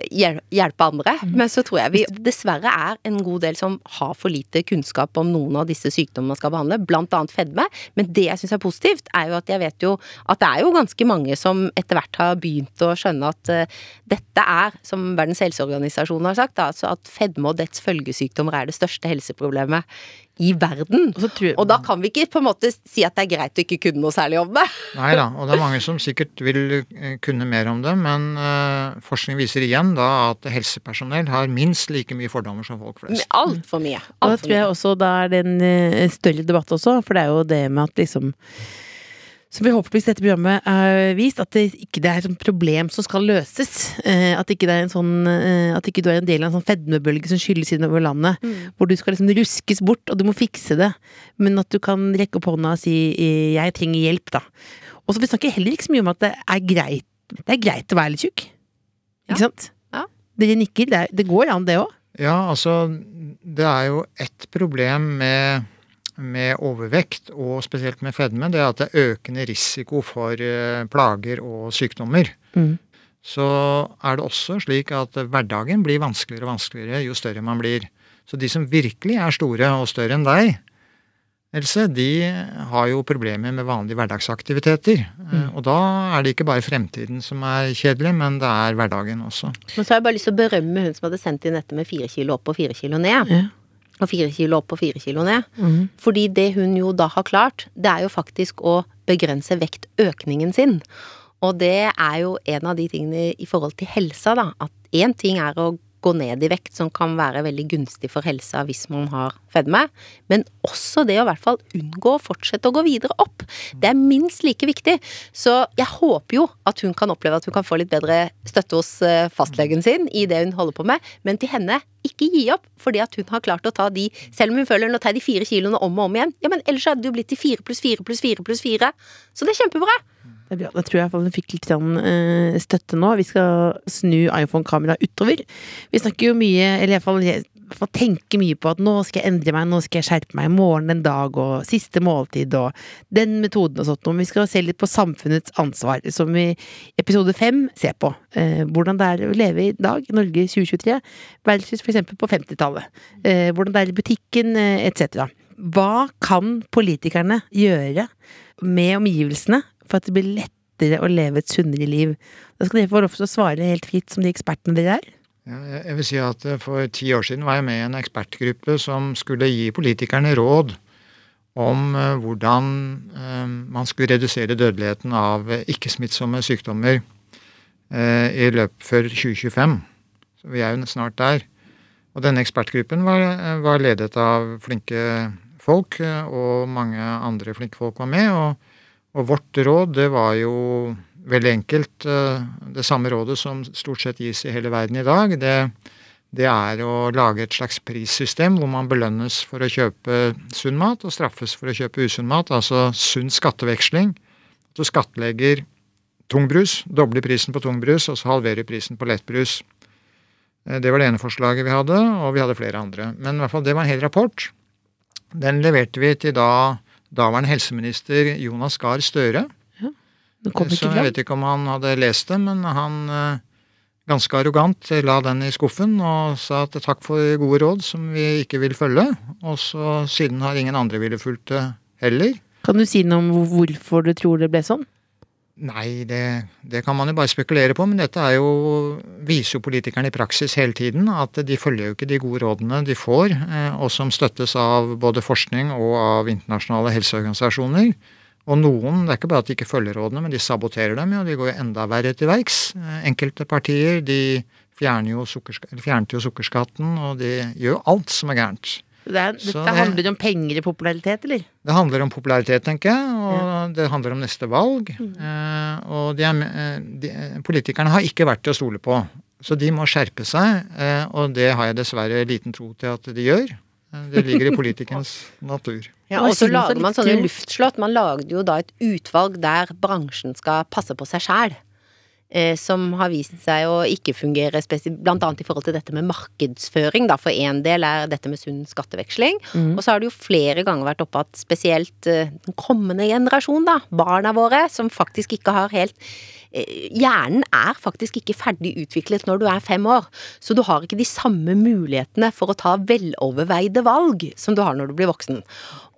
hjelpe andre. Men så tror jeg vi dessverre er en god del som har for lite kunnskap om noen av disse sykdommene man skal behandle, blant annet fedme. Men det jeg syns er positivt, er jo at jeg vet jo at det er jo ganske mange som etter hvert har begynt å skjønne at uh, dette er, som Verdens helseorganisasjon har sagt, da, altså at fedme og dets følgesykdommer er det største helseproblemet i verden. Og så jeg- Og da kan vi ikke på en måte si at det er greit å ikke kunne noe særlig om det. Nei da, og det er mange som sikkert vil eh, kunne mer om det, men uh, forskning viser igjen da at helsepersonell har minst like mye fordommer som folk flest. Altfor mye. Og da tror jeg også da er det en eh, større debatt også, for det er jo det med at liksom som vi håper dette programmet har vist, at det ikke det er et problem som skal løses. Eh, at ikke det er en sånn eh, At ikke du er en del av en sånn fedmebølge som skylles innover landet. Hvor du skal liksom ruskes bort, og du må fikse det. Men at du kan rekke opp hånda og si 'jeg trenger hjelp', da. Og så Vi snakker heller ikke så mye om at det er greit Det er greit å være litt tjukk. Ikke sant? Ja. Dere nikker. Det, er, det går an, det òg. Ja, altså det er jo ett problem med, med overvekt, og spesielt med fedme, det er at det er økende risiko for eh, plager og sykdommer. Mm. Så er det også slik at hverdagen blir vanskeligere og vanskeligere jo større man blir. Så de som virkelig er store og større enn deg, Else, de har jo problemer med vanlige hverdagsaktiviteter. Mm. Og da er det ikke bare fremtiden som er kjedelig, men det er hverdagen også. Men så har jeg bare lyst til å berømme hun som hadde sendt inn dette med fire kilo opp og fire kilo ned. Ja. Og fire kilo opp og fire kilo ned. Mm. Fordi det hun jo da har klart, det er jo faktisk å begrense vektøkningen sin. Og det er jo en av de tingene i forhold til helsa, da. At én ting er å gå ned i vekt, som kan være veldig gunstig for helsa hvis man har fedme, men også det å i hvert fall unngå å fortsette å gå videre opp. Det er minst like viktig. Så jeg håper jo at hun kan oppleve at hun kan få litt bedre støtte hos eh, fastlegen sin i det hun holder på med, men til henne ikke gi opp, fordi at hun har klart å ta de Selv om hun føler nå tar jeg de fire kiloene om og om igjen, ja, men ellers hadde det jo blitt til fire pluss fire pluss fire pluss fire. Så det er kjempebra. Det er bra. Da tror jeg hun fikk litt eh, støtte nå. Vi skal snu iPhone-kameraet utover. Vi snakker jo mye, eller iallfall hvert fall tenker mye på at nå skal jeg endre meg, nå skal jeg skjerpe meg. Morgen en dag og siste måltid og den metoden og sånt. Og vi skal se litt på samfunnets ansvar, som vi i episode fem ser på. Eh, hvordan det er å leve i dag, Norge 2023, versus eksempel på 50-tallet. Eh, hvordan det er i butikken, eh, etc. Hva kan politikerne gjøre med omgivelsene for at det blir lettere å leve et sunnere liv? Da skal dere få lov til å svare helt fritt som de ekspertene dere er. Ja, jeg- vil si at eh, For ti år siden var jeg med i en ekspertgruppe som skulle gi politikerne råd om eh, hvordan eh, man skulle redusere dødeligheten av ikke-smittsomme sykdommer i løpet før 2025. Så vi er jo snart der. Og denne ekspertgruppen var, var ledet av flinke folk, og mange andre flinke folk var med. Og, og vårt råd det var jo veldig enkelt. eh, Det samme rådet som stort sett gis i hele verden i dag, det, det er å lage et slags prissystem hvor man belønnes for å kjøpe sunn mat og straffes for å kjøpe usunn mat. Altså sunn skatteveksling. At du skattlegger tungbrus, dobler prisen på tungbrus, og så halverer prisen på lettbrus. Eh, Det var det ene forslaget vi hadde, og vi hadde flere andre. Men i hvert fall, det var en hel rapport. Den leverte vi til da daværende helseminister Jonas Gahr Støre. Ja, Så jeg vet ikke om han hadde lest det, men han eh, ganske arrogant la den i skuffen og sa at takk for gode råd som vi ikke vil følge. Og så siden har ingen andre ville fulgt det heller. Kan du si noe om hvorfor du tror det ble sånn? Nei, det, det kan man jo bare spekulere på, men dette jo, viser jo politikerne i praksis hele tiden at de følger jo ikke de gode rådene de får, eh, og som støttes av både forskning og av internasjonale helseorganisasjoner. Og noen, det er ikke bare at de ikke følger rådene, men de saboterer dem jo, de går jo enda verre til verks. Eh, Enkelte partier de fjerner jo fjernet jo sukkerskatten, og de gjør jo alt som er gærent. Det er, dette det- handler om penger i popularitet, eller? Det handler om popularitet, tenker jeg, og det handler om neste valg. Eh, og de er, eh, de, eh, politikerne har ikke vært til å stole på, så de må skjerpe seg. Eh, og det har jeg dessverre liten tro til at de gjør. Eh, det ligger i politikernes natur. Ja, og så lager man sånne luftslott. Man lagde jo da et utvalg der bransjen skal passe på seg sjæl. Eh, som har vist seg å ikke fungere spesielt, blant annet i forhold til dette med markedsføring. Da. For én del er dette med sunn skatteveksling. Og så har det jo flere ganger vært oppe at spesielt eh, den kommende generasjon, da, barna våre, som faktisk ikke har helt eh, Hjernen er faktisk ikke ferdig utviklet når du er fem år, så du har ikke de samme mulighetene for å ta veloverveide valg som du har når du blir voksen.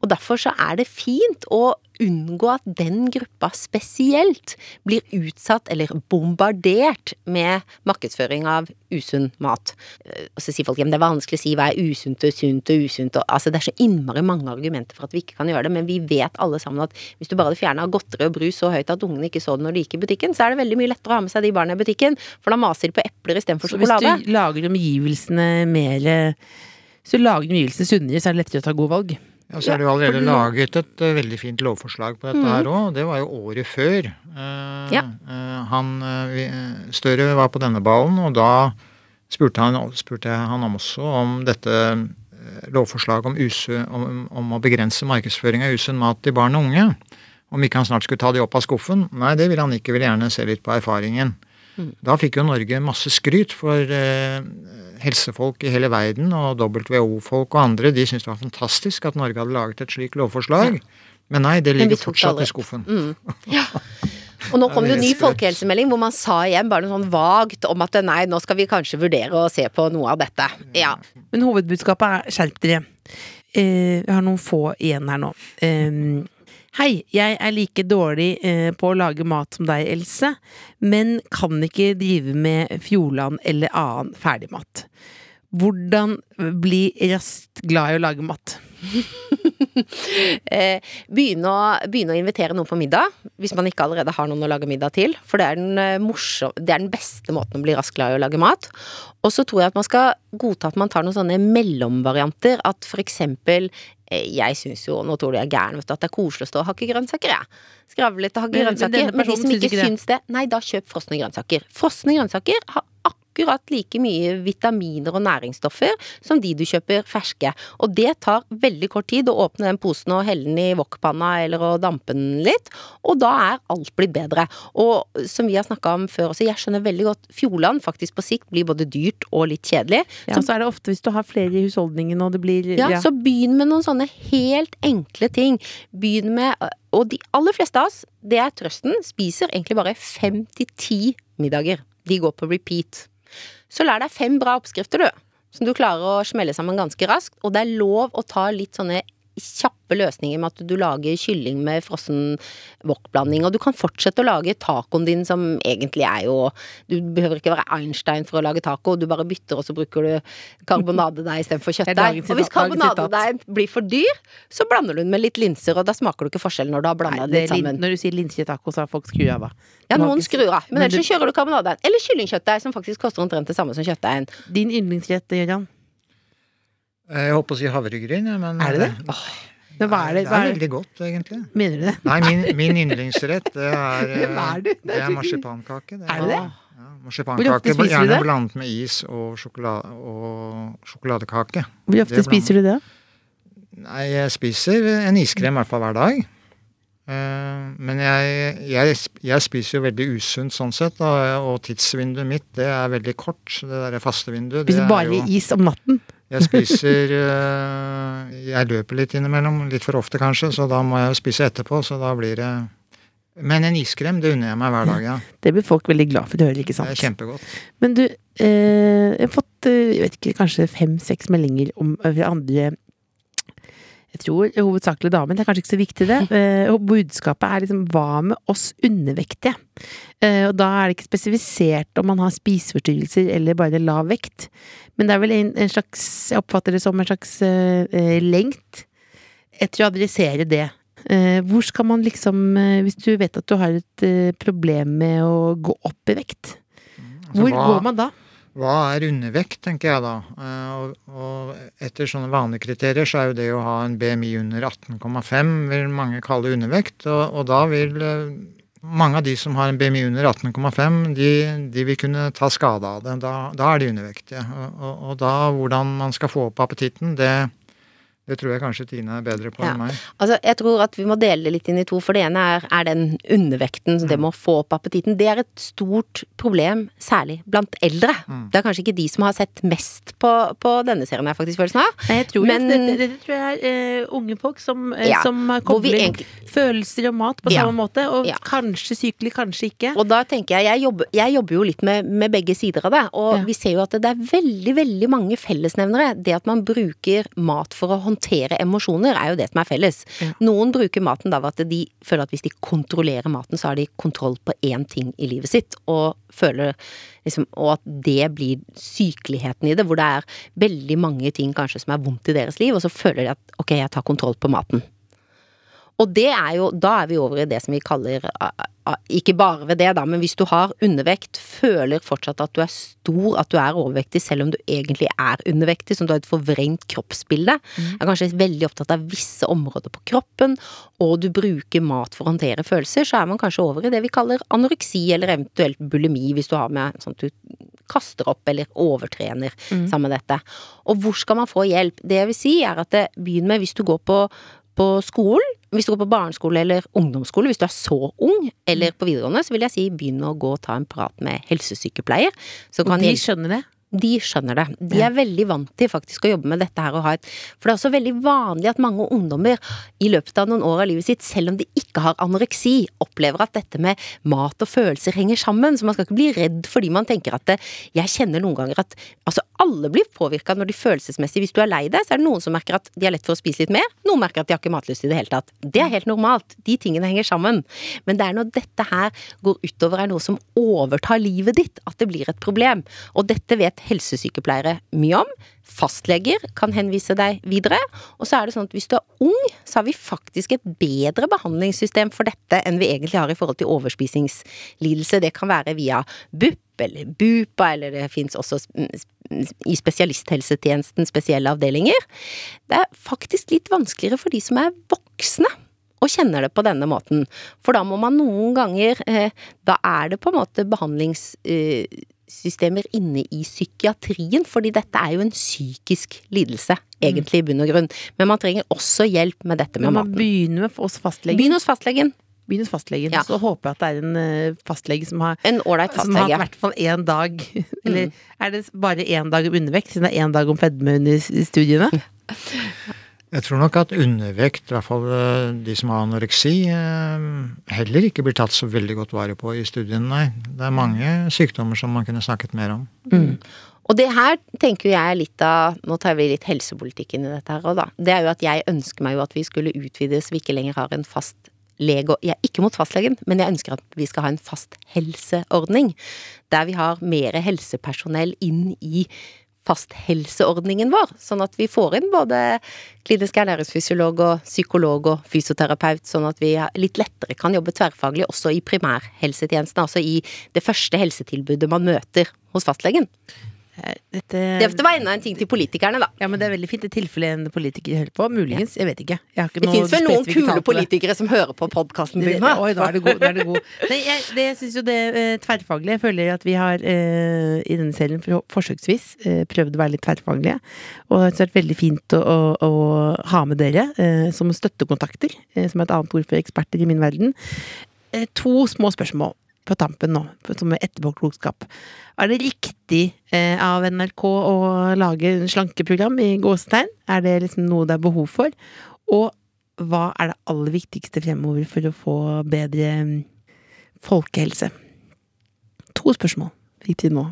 Og derfor så er det fint å unngå at den gruppa spesielt blir utsatt eller bombardert med markedsføring av usunn mat. Eh, Og så sier folk at det er vanskelig å si hva er usunt og sunt og usunt og Altså det er så innmari mange argumenter for at vi ikke kan gjøre det, men vi vet alle sammen at hvis du bare fjerna godteri og brus så høyt at ungene ikke så det når de gikk i butikken, så er det veldig mye lettere å ha med seg de barna i butikken, for da maser de på epler istedenfor Så hvis du lager omgivelsene mer du lager omgivelsene sunnere, så er det lettere å ta gode valg. Ja, så er det jo allerede laget et uh, veldig fint lovforslag på dette Mm. her òg. Det var jo året før. uh, Ja. uh, han Støre var på denne ballen, og da spurte, han, spurte han også om dette lovforslaget om, usu, om, om å begrense markedsføring av usunn mat til barn og unge. Om ikke han snart skulle ta de opp av skuffen. Nei, det ville han ikke. Ville gjerne se litt på erfaringen. Da fikk jo Norge masse skryt, for eh, helsefolk i hele verden og WHO-folk og andre de syntes det var fantastisk at Norge hadde laget et slikt lovforslag. Men nei, det ligger fortsatt i skuffen. Og nå kom det en ny folkehelsemelding hvor man sa igjen bare noe sånn vagt om at nei, nå skal vi kanskje vurdere å se på noe av dette. Ja. Men hovedbudskapet er skjerp dere. Eh, vi har noen få igjen her nå. Eh, Hei, jeg er like dårlig eh, på å lage mat som deg, Else, men kan ikke drive med Fjordland eller annen ferdigmat. Hvordan bli raskt glad i å lage mat? Eh, begynne, å, begynne å invitere noen på middag, hvis man ikke allerede har noen å lage middag til. For det er den, eh, morsom, det er den beste måten å bli raskt glad i å lage mat. Og så tror jeg at man skal godta at man tar noen sånne mellomvarianter. At for eksempel Jeg syns jo, nå tror du jeg er gæren, vet du, at det er koselig å stå og hakke grønnsaker, jeg. Litt og hakke Men- men grønnsaker. Men, de som ikke syns det, nei, da kjøp frosne grønnsaker. Frosne grønnsaker har akkurat like mye vitaminer og næringsstoffer som de du kjøper ferske. Og det tar veldig kort tid å åpne den posen og helle den i wokpanna eller å dampe den litt, og da er alt blitt bedre. Og som vi har snakka om før også, jeg skjønner veldig godt Fjordland faktisk på sikt blir både dyrt og litt kjedelig. Ja, så er det ofte hvis du har flere i husholdningen og det blir Ja, Så begynn med noen sånne helt enkle ting. Begynn med Og de aller fleste av oss, det er trøsten, spiser egentlig bare fem til ti middager. De går på repeat. Så lær deg fem bra oppskrifter, du. Som du klarer å smelle sammen ganske raskt. Og det er lov å ta litt sånne kjappe løsninger med at du lager kylling med frossen wokblanding. Og du kan fortsette å lage tacoen din som egentlig er jo Du behøver ikke være Einstein for å lage taco, du bare bytter, og så bruker du karbonadedeig istedenfor kjøttdeig. Og hvis karbonadedeigen blir for dyr, så blander du den med litt linser, og da smaker du ikke forskjell når du har blanda det sammen. når du sier linse taco, så har folk skrudd av. Ja, noen skrur av, men ellers så kjører du karbonadedeig. Eller kyllingkjøttdeig, som faktisk koster omtrent det samme som kjøttdeigen. Din yndlingsrett, Gøran? Eh, Jeg holdt på å si havregryn, ja, men Er det det? Åh. Det, det, Det er veldig godt, egentlig. Mener du det? Nei, min, min yndlingsrett, det er, eh, er? Det er marsipankake. Er det det? Ja, marsipankake, Gjerne det? blandet med is og, sjokolade, og sjokoladekake. Hvor ofte spiser du det? Nei, jeg spiser en iskrem i hvert fall hver dag. Eh, Men jeg, jeg, jeg spiser jo veldig usunt sånn sett, og tidsvinduet mitt det er veldig kort. Det derre faste vinduet. det Spiser er bare jo- is om natten? Jeg spiser eh, Jeg løper litt innimellom, litt for ofte kanskje, så da må jeg jo spise etterpå, så da blir det Men en iskrem, det unner jeg meg hver dag, ja. Det blir folk veldig glad for å høre, ikke sant? Det er kjempegodt. Men du, eh, jeg har fått eh, jeg vet ikke, kanskje fem-seks meldinger om andre jeg tror hovedsakelig damer, det er kanskje ikke så viktig det. Eh, og budskapet er liksom hva med oss undervektige? Eh, og da er det ikke spesifisert om man har spiseforstyrrelser eller bare lav vekt. Men det er vel en, en slags, jeg oppfatter det som en slags eh, eh, lengt etter å adressere det. Eh, hvor skal man liksom, eh, hvis du vet at du har et eh, problem med å gå opp i vekt, Altså, hvor går man da? Hva er undervekt, tenker jeg da. Eh, Og, og etter sånne vanlige kriterier så er jo det å ha en BMI under 18,5 vil mange kalle undervekt. Og, og da vil eh, mange av de som har en BMI under 18,5, de, de vil kunne ta skade av det. Da, da er de undervektige. Og, og, da hvordan man skal få opp appetitten, det, det tror jeg kanskje Tine er bedre på Ja. enn meg. Altså, jeg tror at vi må dele det litt inn i to, for det ene er, er den undervekten, så det med å få opp appetitten. Det er et stort problem, særlig blant eldre. Det er kanskje ikke de som har sett mest på, på denne serien, jeg faktisk følelsen av. Nei, jeg tror Men- det, det, dette tror jeg er uh, unge folk som, uh, Ja, som kobler egentlig- følelser og mat på Ja. samme måte, og Ja. kanskje sykelig, kanskje ikke. Og da tenker jeg, jeg jobber, jeg jobber jo litt med, med begge sider av det, og Ja. vi ser jo at det er veldig, veldig mange fellesnevnere. Det at man bruker mat for å håndtere emosjoner, er jo det som er felles. Ja. Noen bruker maten da ved at de føler at hvis de kontrollerer maten, så har de kontroll på én ting i livet sitt, og føler liksom Og at det blir sykeligheten i det, hvor det er veldig mange ting kanskje som er vondt i deres liv, og så føler de at ok, jeg tar kontroll på maten. Og det er jo, da er vi over i det som vi kaller Ikke bare ved det, da, men hvis du har undervekt, føler fortsatt at du er stor, at du er overvektig, selv om du egentlig er undervektig, som du har et forvrengt kroppsbilde, er kanskje veldig opptatt av visse områder på kroppen, og du bruker mat for å håndtere følelser, så er man kanskje over i det vi kaller anoreksi, eller eventuelt bulimi, hvis du har med sånn at du kaster opp eller overtrener sammen med dette. Og hvor skal man få hjelp? Det jeg vil si, er at det begynner med hvis du går på på skolen, hvis du går på barneskole eller ungdomsskole, hvis du er så ung, eller på videregående, så vil jeg si begynn å gå og ta en prat med helsesykepleier. Og de skjønner det. De skjønner det. De er veldig vant til faktisk å jobbe med dette her og ha et For det er også veldig vanlig at mange ungdommer i løpet av noen år av livet sitt, selv om de ikke har anoreksi, opplever at dette med mat og følelser henger sammen. Så man skal ikke bli redd fordi man tenker at det, Jeg kjenner noen ganger at altså alle blir påvirka når de følelsesmessig Hvis du er lei deg, så er det noen som merker at de har lett for å spise litt mer. Noen merker at de har ikke matlyst i det hele tatt. Det er helt normalt. De tingene henger sammen. Men det er når dette her går utover er noe som overtar livet ditt, at det blir et problem. Og dette vet helsesykepleiere mye om. Fastleger kan henvise deg videre. Og så er det sånn at hvis du er ung, så har vi faktisk et bedre behandlingssystem for dette enn vi egentlig har i forhold til overspisingslidelse. Det kan være via BUP eller BUPA, eller det fins også i spesialisthelsetjenesten spesielle avdelinger. Det er faktisk litt vanskeligere for de som er voksne og kjenner det på denne måten. For da må man noen ganger eh, Da er det på en måte behandlingssystemer inne i psykiatrien, fordi dette er jo en psykisk lidelse, egentlig i bunn og grunn. Men man trenger også hjelp med dette med Men man maten. begynner med oss fastlegen. Begynn hos fastlegen. Begynn hos fastlegen. Ja. Så håper jeg at det er en eh, fastlege som har En ålreit som har i hvert fall én dag Eller er det bare én dag om undervekt, siden det er én dag om fedme under studiene? Jeg tror nok at undervekt, i hvert fall eh, de som har anoreksi, eh, heller ikke blir tatt så veldig godt vare på i studiene, nei. Det er mange sykdommer som man kunne snakket mer om. Og det her tenker jeg er litt av Nå tar vi litt helsepolitikken i dette her òg, da. Det er jo at jeg ønsker meg jo at vi skulle utvides, vi ikke lenger har en fast lege Jeg er ikke mot fastlegen, men jeg ønsker at vi skal ha en fast helseordning. Der vi har mer helsepersonell inn i fasthelseordningen vår, sånn at vi får inn både klinisk ernæringsfysiolog og psykolog og fysioterapeut, sånn at vi litt lettere kan jobbe tverrfaglig også i primærhelsetjenesten, altså i det første helsetilbudet man møter hos fastlegen. Eh, Dette Det var enda en ting til politikerne, da. Ja, men det er veldig fint i tilfelle en politiker hører på. Muligens. Jeg vet ikke. Jeg Det fins vel noen kule politikere som hører på podkasten din? da. Oi, da er du god. Er det god. Nei, jeg, det, jeg syns jo det er tverrfaglige Jeg føler at vi har eh, i denne serien for, forsøksvis eh, prøvd å være litt tverrfaglige. Og det har vært veldig fint å, å, å ha med dere eh, som støttekontakter, eh, som er et annet ord for eksperter i min verden. Eh, to små spørsmål på tampen nå, som er etterpåklokskap. Er det riktig eh, av NRK å lage en slankeprogram i gåsetegn? Er det liksom noe det er behov for? Og hva er det aller viktigste fremover for å få bedre mm, folkehelse? To spørsmål fikk de nå.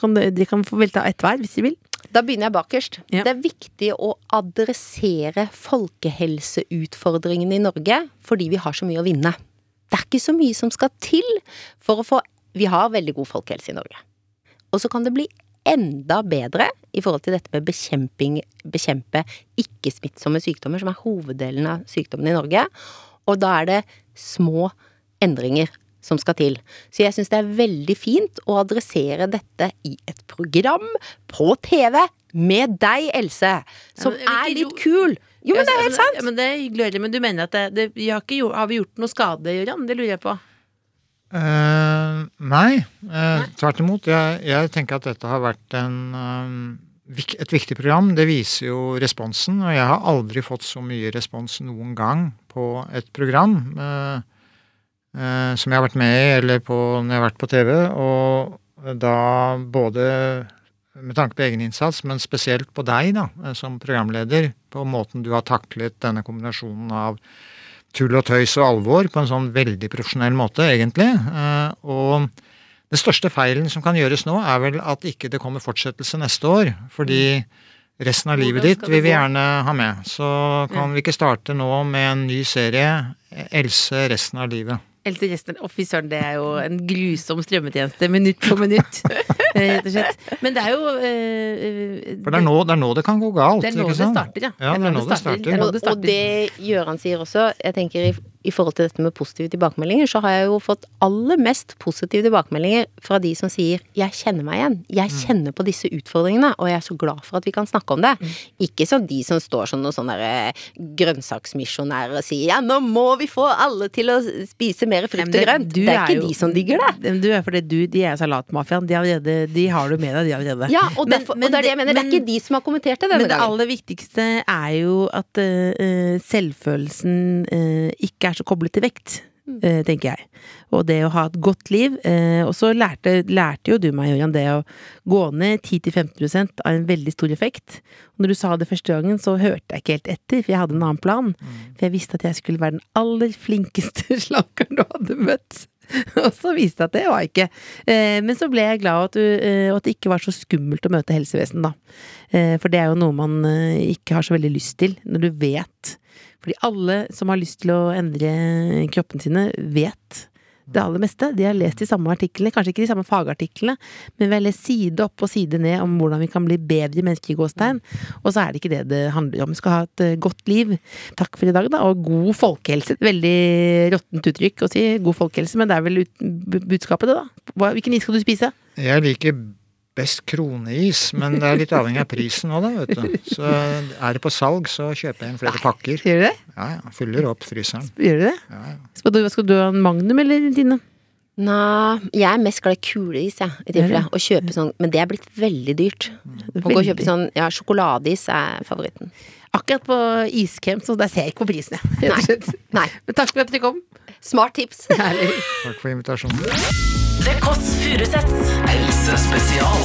Kan de, de kan få velta ett hver, hvis de vil. Da begynner jeg bakerst. Ja. Det er viktig å adressere folkehelseutfordringene i Norge fordi vi har så mye å vinne. Det er ikke så mye som skal til for å få Vi har veldig god folkehelse i Norge. Og så kan det bli enda bedre i forhold til dette med bekjemping, bekjempe ikke-smittsomme sykdommer, som er hoveddelen av sykdommene i Norge. Og da er det små endringer som skal til. Så jeg syns det er veldig fint å adressere dette i et program på TV med deg, Else, som er litt kul. Jo, men det er helt sant. Ja, men det er hyggelig men du mener at det, det, vi har, ikke, gjort- har vi gjort noe skade, Gøran? Det lurer jeg på. Uh, nei, eh, tvert imot. Jeg, jeg tenker at dette har vært en, um, et viktig program. Det viser jo responsen, og jeg har aldri fått så mye respons noen gang på et program uh, eh, som jeg har vært med i, eller på, når jeg har vært på TV. Og da både med tanke på egen innsats, men spesielt på deg da, eh, som programleder, på måten du har taklet denne kombinasjonen av tull og tøys og alvor på en sånn veldig profesjonell måte, egentlig. Eh, Og den største feilen som kan gjøres nå, er vel at ikke det kommer fortsettelse neste år. Fordi resten av livet ditt vil vi gjerne ha med. Så kan vi ikke starte nå med en ny serie, Else resten av livet. Else resten, Å, fy søren, det er jo en grusom strømmetjeneste, minutt for minutt. eh, Rett og slett. Men det er jo eh, For det er nå det, er nå det kan gå galt. Det er nå ikke det starter, ja. Ja, det er nå det starter. Det er Og, det og det Gjøran sier også, jeg tenker i, i forhold til dette med positive tilbakemeldinger, så har jeg jo fått aller mest positive tilbakemeldinger fra de som sier 'jeg kjenner meg igjen', 'jeg Mm. kjenner på disse utfordringene', og jeg er så glad for at vi kan snakke om det. Mm. Ikke som de som står som noen sånne eh, grønnsaksmisjonærer og sier 'ja, nå må vi få alle til å spise mer frukt og grønt'. Det er ikke jo- de som digger det. Men Du er fordi du, de er salatmafiaen. De, har allerede- de har du med deg, de allerede. Ja, og, Men- derfor, men og det er det jeg mener, det er ikke de som har kommentert det denne Men det aller viktigste er jo at eh, selvfølelsen uh, ikke er så koblet til vekt, eh, tenker jeg. Og det å ha et godt liv. eh, og så lærte, lærte jo du meg, Jørgen, det å gå ned 10-15% har en veldig stor effekt. Og når du sa det første gangen, så hørte jeg ikke helt etter, for jeg hadde en annen plan. For jeg visste at jeg skulle være den aller flinkeste slankeren du hadde møtt. Og så viste det at det var jeg ikke. Eh, men så ble jeg glad at, du, og at det ikke var så skummelt å møte helsevesen, da. Eh, for det er jo noe man ikke har så veldig lyst til, når du vet. Fordi alle som har lyst til å endre kroppen sine, vet det aller meste. De har lest de samme artiklene, kanskje ikke de samme fagartiklene, men vi har lest side opp og side ned om hvordan vi kan bli bedre mennesker i gåstegn. Og så er det ikke det det handler om. Vi skal ha et eh, godt liv. Takk for i dag, da. Og god folkehelse. Veldig råttent uttrykk å si god folkehelse, men det er vel budskapet, det, da. Hvilken is skal du spise? Jeg liker best kroneis, men det er litt avhengig av prisen òg, da, vet du. Så er det på salg, så kjøper jeg inn flere pakker. Gjør du det? Ja, ja. Fyller opp fryseren. Gjør du det? Ja, ja. Skal du, skal du ha en Magnum eller Tine? Nei, jeg er mest glad i kuleis, jeg, i tilfelle. Å kjøpe sånn, men det er blitt veldig dyrt. Å gå og kjøpe sånn, ja, sjokoladeis er favoritten. Akkurat på iskrem, så der ser jeg ikke på prisene. rett og Nei. slett. Nei. Men takk for at dere kom. Smart tips. Herlig. Takk for invitasjonen. The Kåss Furuseths. Spesial.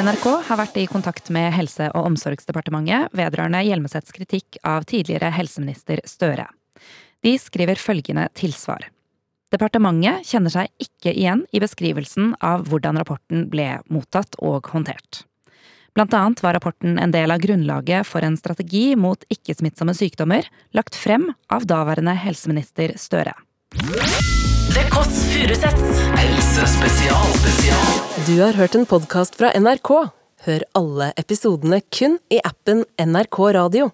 NRK har vært i kontakt med Helse- og omsorgsdepartementet vedrørende Hjelmeseths kritikk av tidligere helseminister Støre. De skriver følgende tilsvar. Departementet kjenner seg ikke igjen i beskrivelsen av hvordan rapporten ble mottatt og håndtert. Blant annet var rapporten en del av grunnlaget for en strategi mot ikke-smittsomme sykdommer lagt frem av daværende helseminister Støre. The Kåss Furuseths. Helse spesial spesial. Du har hørt en podkast fra NRK. Hør alle episodene kun i appen NRK Radio.